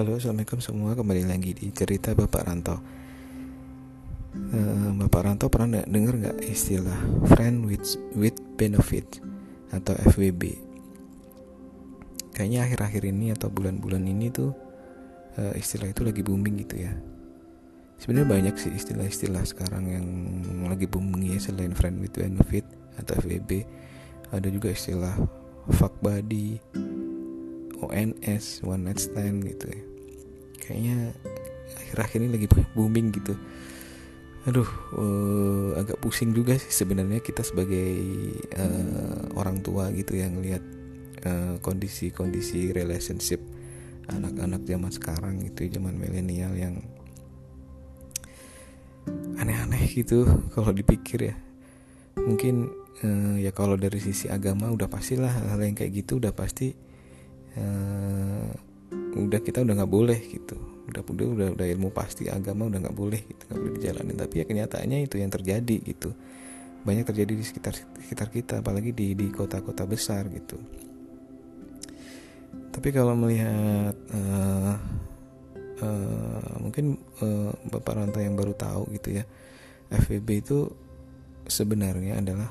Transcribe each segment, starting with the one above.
Halo, assalamualaikum semua. Kembali lagi di cerita Bapak Rantau. Uh, Bapak Rantau pernah dengar nggak istilah friend with with benefit atau FWB? Kayaknya akhir-akhir ini atau bulan-bulan ini tuh uh, istilah itu lagi booming gitu ya. Sebenarnya banyak sih istilah-istilah sekarang yang lagi booming ya selain friend with benefit atau FWB. Ada juga istilah fuck buddy, ONS one night stand gitu ya kayaknya akhir-akhir ini lagi booming gitu. Aduh uh, agak pusing juga sih sebenarnya kita sebagai uh, orang tua gitu yang lihat uh, kondisi-kondisi relationship anak-anak zaman sekarang itu zaman milenial yang aneh-aneh gitu kalau dipikir ya. Mungkin uh, ya kalau dari sisi agama udah pastilah hal yang kayak gitu udah pasti uh, udah kita udah nggak boleh gitu. Udah udah udah udah ilmu pasti agama udah nggak boleh gitu nggak boleh dijalanin. Tapi ya kenyataannya itu yang terjadi gitu. Banyak terjadi di sekitar sekitar kita apalagi di di kota-kota besar gitu. Tapi kalau melihat uh, uh, mungkin uh, bapak rantai yang baru tahu gitu ya FVB itu sebenarnya adalah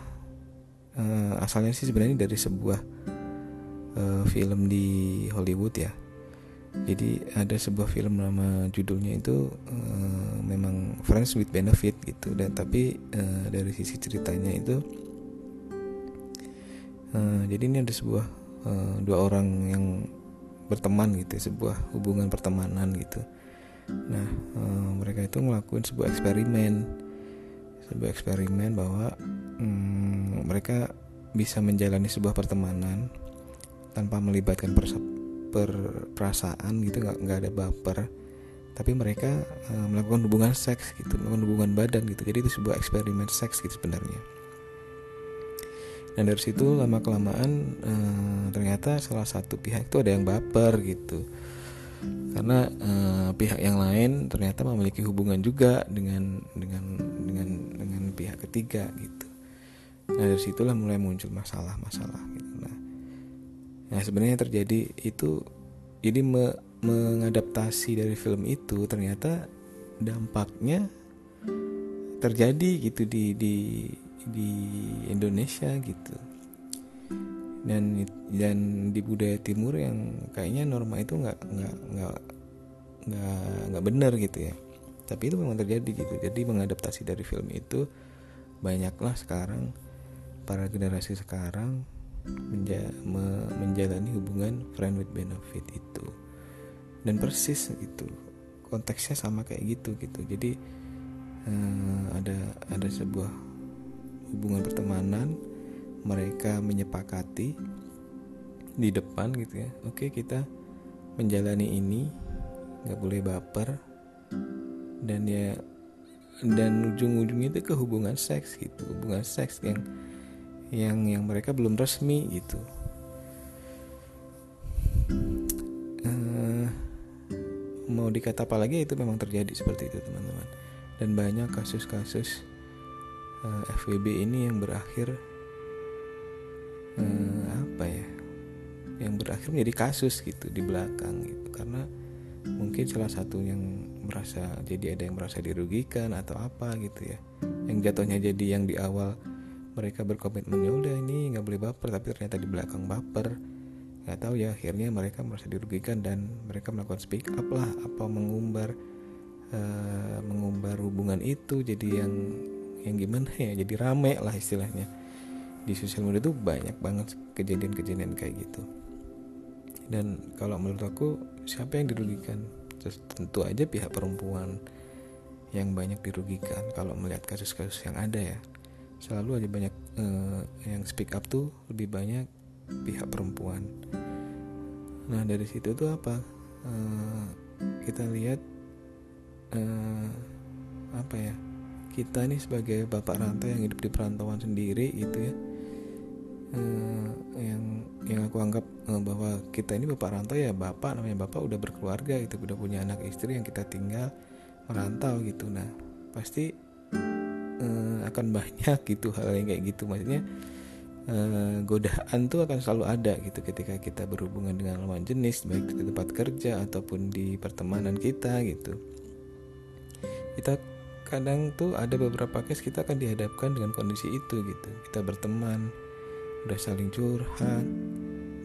uh, asalnya sih sebenarnya dari sebuah uh, film di Hollywood ya. Jadi ada sebuah film nama judulnya itu uh, memang Friends with Benefit gitu dan tapi uh, dari sisi ceritanya itu uh, jadi ini ada sebuah uh, dua orang yang berteman gitu sebuah hubungan pertemanan gitu. Nah uh, mereka itu ngelakuin sebuah eksperimen sebuah eksperimen bahwa um, mereka bisa menjalani sebuah pertemanan tanpa melibatkan per, perasaan gitu nggak nggak ada baper. Tapi mereka uh, melakukan hubungan seks gitu melakukan hubungan badan gitu. Jadi itu sebuah eksperimen seks gitu sebenarnya. Dan dari situ lama kelamaan uh, ternyata salah satu pihak itu ada yang baper gitu. Karena uh, pihak yang lain ternyata memiliki hubungan juga dengan dengan dengan dengan pihak ketiga gitu. Nah dari situlah mulai muncul masalah-masalah gitu Nah sebenarnya terjadi itu jadi me, mengadaptasi dari film itu ternyata dampaknya terjadi gitu di di di Indonesia gitu. Dan dan di budaya timur yang kayaknya norma itu nggak nggak nggak nggak nggak benar gitu ya. Tapi itu memang terjadi gitu. Jadi mengadaptasi dari film itu banyaklah sekarang para generasi sekarang menja me menjalani hubungan friend with benefit itu. Dan persis itu konteksnya sama kayak gitu gitu. Jadi uh, ada ada sebuah hubungan pertemanan mereka menyepakati di depan gitu ya. Oke kita menjalani ini nggak boleh baper dan ya dan ujung-ujungnya itu ke hubungan seks gitu hubungan seks yang yang yang mereka belum resmi gitu. Uh, mau dikata apa lagi itu memang terjadi seperti itu teman-teman. Dan banyak kasus-kasus uh, eh, FWB ini yang berakhir uh, apa ya yang berakhir menjadi kasus gitu di belakang gitu. Karena mungkin salah satu yang merasa jadi ada yang merasa dirugikan atau apa gitu ya. Yang jatuhnya jadi yang di awal mereka berkomitmen ya udah ini nggak boleh baper tapi ternyata di belakang baper. Nggak tahu ya akhirnya mereka merasa dirugikan dan mereka melakukan speak up lah apa mengumbar uh, mengumbar hubungan itu jadi yang yang gimana ya jadi rame lah istilahnya. Di sosial media tuh banyak banget kejadian-kejadian kayak gitu. Dan kalau menurut aku siapa yang dirugikan? Tentu aja pihak perempuan yang banyak dirugikan kalau melihat kasus-kasus yang ada ya selalu aja banyak uh, yang speak up tuh lebih banyak pihak perempuan. Nah dari situ tuh apa? Uh, kita lihat uh, apa ya? Kita nih sebagai bapak rantai yang hidup di perantauan sendiri gitu ya. Uh, yang yang aku anggap uh, bahwa kita ini bapak rantau ya bapak namanya bapak udah berkeluarga itu udah punya anak istri yang kita tinggal merantau gitu. Nah pasti uh, akan banyak gitu hal yang kayak gitu. Maksudnya uh, godaan tuh akan selalu ada gitu ketika kita berhubungan dengan lawan jenis baik di tempat kerja ataupun di pertemanan kita gitu. Kita kadang tuh ada beberapa case kita akan dihadapkan dengan kondisi itu gitu. Kita berteman udah saling curhat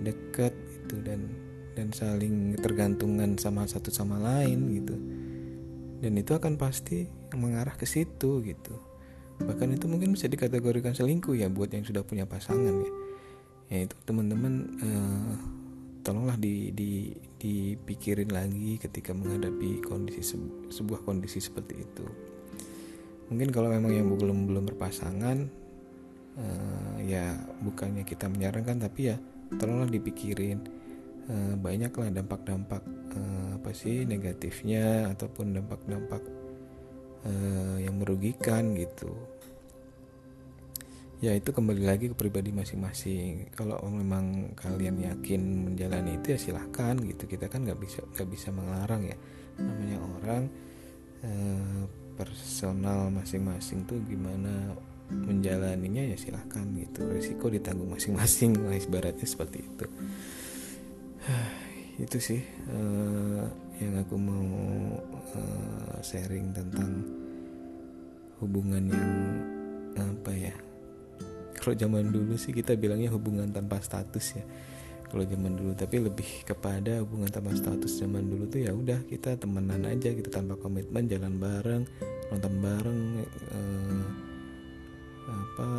dekat gitu dan dan saling tergantungan sama satu sama lain gitu. Dan itu akan pasti mengarah ke situ gitu bahkan itu mungkin bisa dikategorikan selingkuh ya buat yang sudah punya pasangan ya. Ya itu teman-teman uh, tolonglah di, di dipikirin lagi ketika menghadapi kondisi sebuah kondisi seperti itu. Mungkin kalau memang yang belum belum berpasangan uh, ya bukannya kita menyarankan tapi ya tolonglah dipikirin. Uh, banyaklah dampak-dampak uh, apa sih negatifnya ataupun dampak-dampak uh, yang merugikan gitu. Ya itu kembali lagi ke pribadi masing-masing. Kalau memang kalian yakin menjalani itu ya silahkan gitu. Kita kan nggak bisa nggak bisa melarang ya. Namanya orang uh, personal masing-masing tuh gimana menjalaninya ya silahkan gitu. Resiko ditanggung masing-masing lah ibaratnya seperti itu. Itu sih uh, yang aku mau uh, sharing tentang hubungan yang apa ya kalau zaman dulu sih kita bilangnya hubungan tanpa status ya. Kalau zaman dulu tapi lebih kepada hubungan tanpa status zaman dulu tuh ya udah kita temenan aja gitu tanpa komitmen jalan bareng nonton bareng uh, apa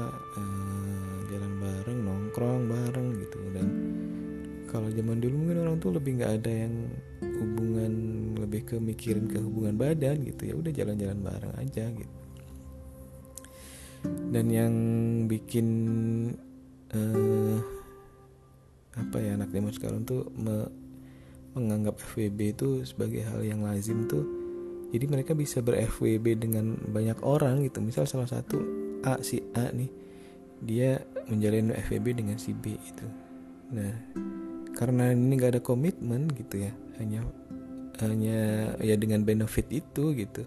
uh, jalan bareng nongkrong bareng gitu. Dan kalau zaman dulu mungkin orang tuh lebih nggak ada yang lebih ke mikirin ke hubungan badan gitu. Ya udah jalan-jalan bareng aja gitu. Dan yang bikin uh, apa ya anak zaman sekarang tuh me, menganggap FWB itu sebagai hal yang lazim tuh jadi mereka bisa ber FWB dengan banyak orang gitu. Misal salah satu A si A nih dia menjalin FWB dengan si B itu. Nah karena ini gak ada komitmen gitu ya hanya hanya ya dengan benefit itu gitu.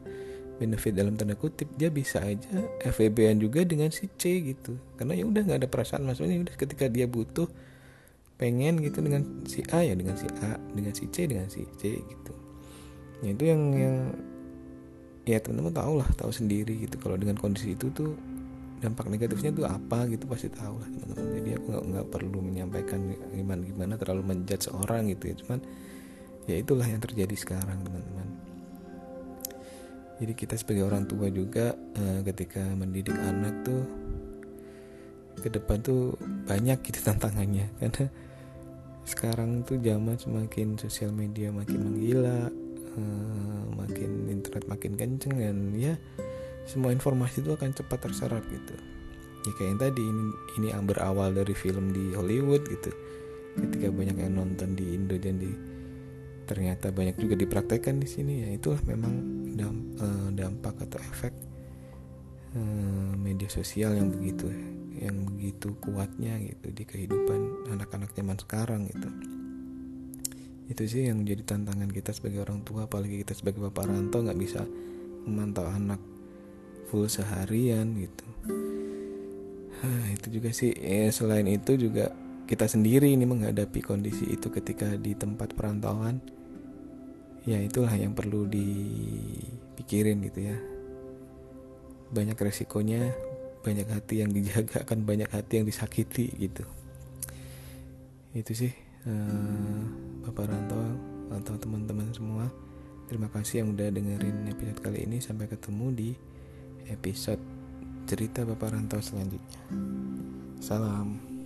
Benefit dalam tanda kutip dia bisa aja FWB-an juga dengan si C gitu. Karena ya udah nggak ada perasaan maksudnya udah ketika dia butuh pengen gitu dengan si A ya dengan si A dengan si C dengan si C gitu. Ya itu yang yang ya teman-teman tahu lah tahu sendiri gitu. Kalau dengan kondisi itu tuh dampak negatifnya tuh apa gitu pasti tahu lah teman-teman. Jadi aku nggak nggak perlu menyampaikan gimana gimana terlalu menjudge seorang gitu ya. Cuman ya itulah yang terjadi sekarang teman-teman. Jadi kita sebagai orang tua juga uh, ketika mendidik anak tuh ke depan tuh banyak gitu tantangannya. Karena sekarang tuh zaman semakin sosial media makin menggila uh, makin internet makin kenceng dan ya semua informasi itu akan cepat terserap gitu. Ya kayak yang tadi ini ini berawal dari film di Hollywood gitu. Ketika banyak yang nonton di Indo dan di ternyata banyak juga dipraktekkan di sini. Ya itulah memang eh, dampak atau efek eh, media sosial yang begitu yang begitu kuatnya gitu di kehidupan anak-anak zaman sekarang gitu. Itu sih yang menjadi tantangan kita sebagai orang tua apalagi kita sebagai bapak rantau nggak bisa memantau anak full seharian gitu. Hah, itu juga sih. Eh, selain itu juga kita sendiri ini menghadapi kondisi itu ketika di tempat perantauan ya itulah yang perlu dipikirin gitu ya banyak resikonya banyak hati yang dijaga akan banyak hati yang disakiti gitu itu sih uh, bapak rantau atau teman-teman semua terima kasih yang udah dengerin episode kali ini sampai ketemu di episode cerita Bapak Rantau selanjutnya. Salam.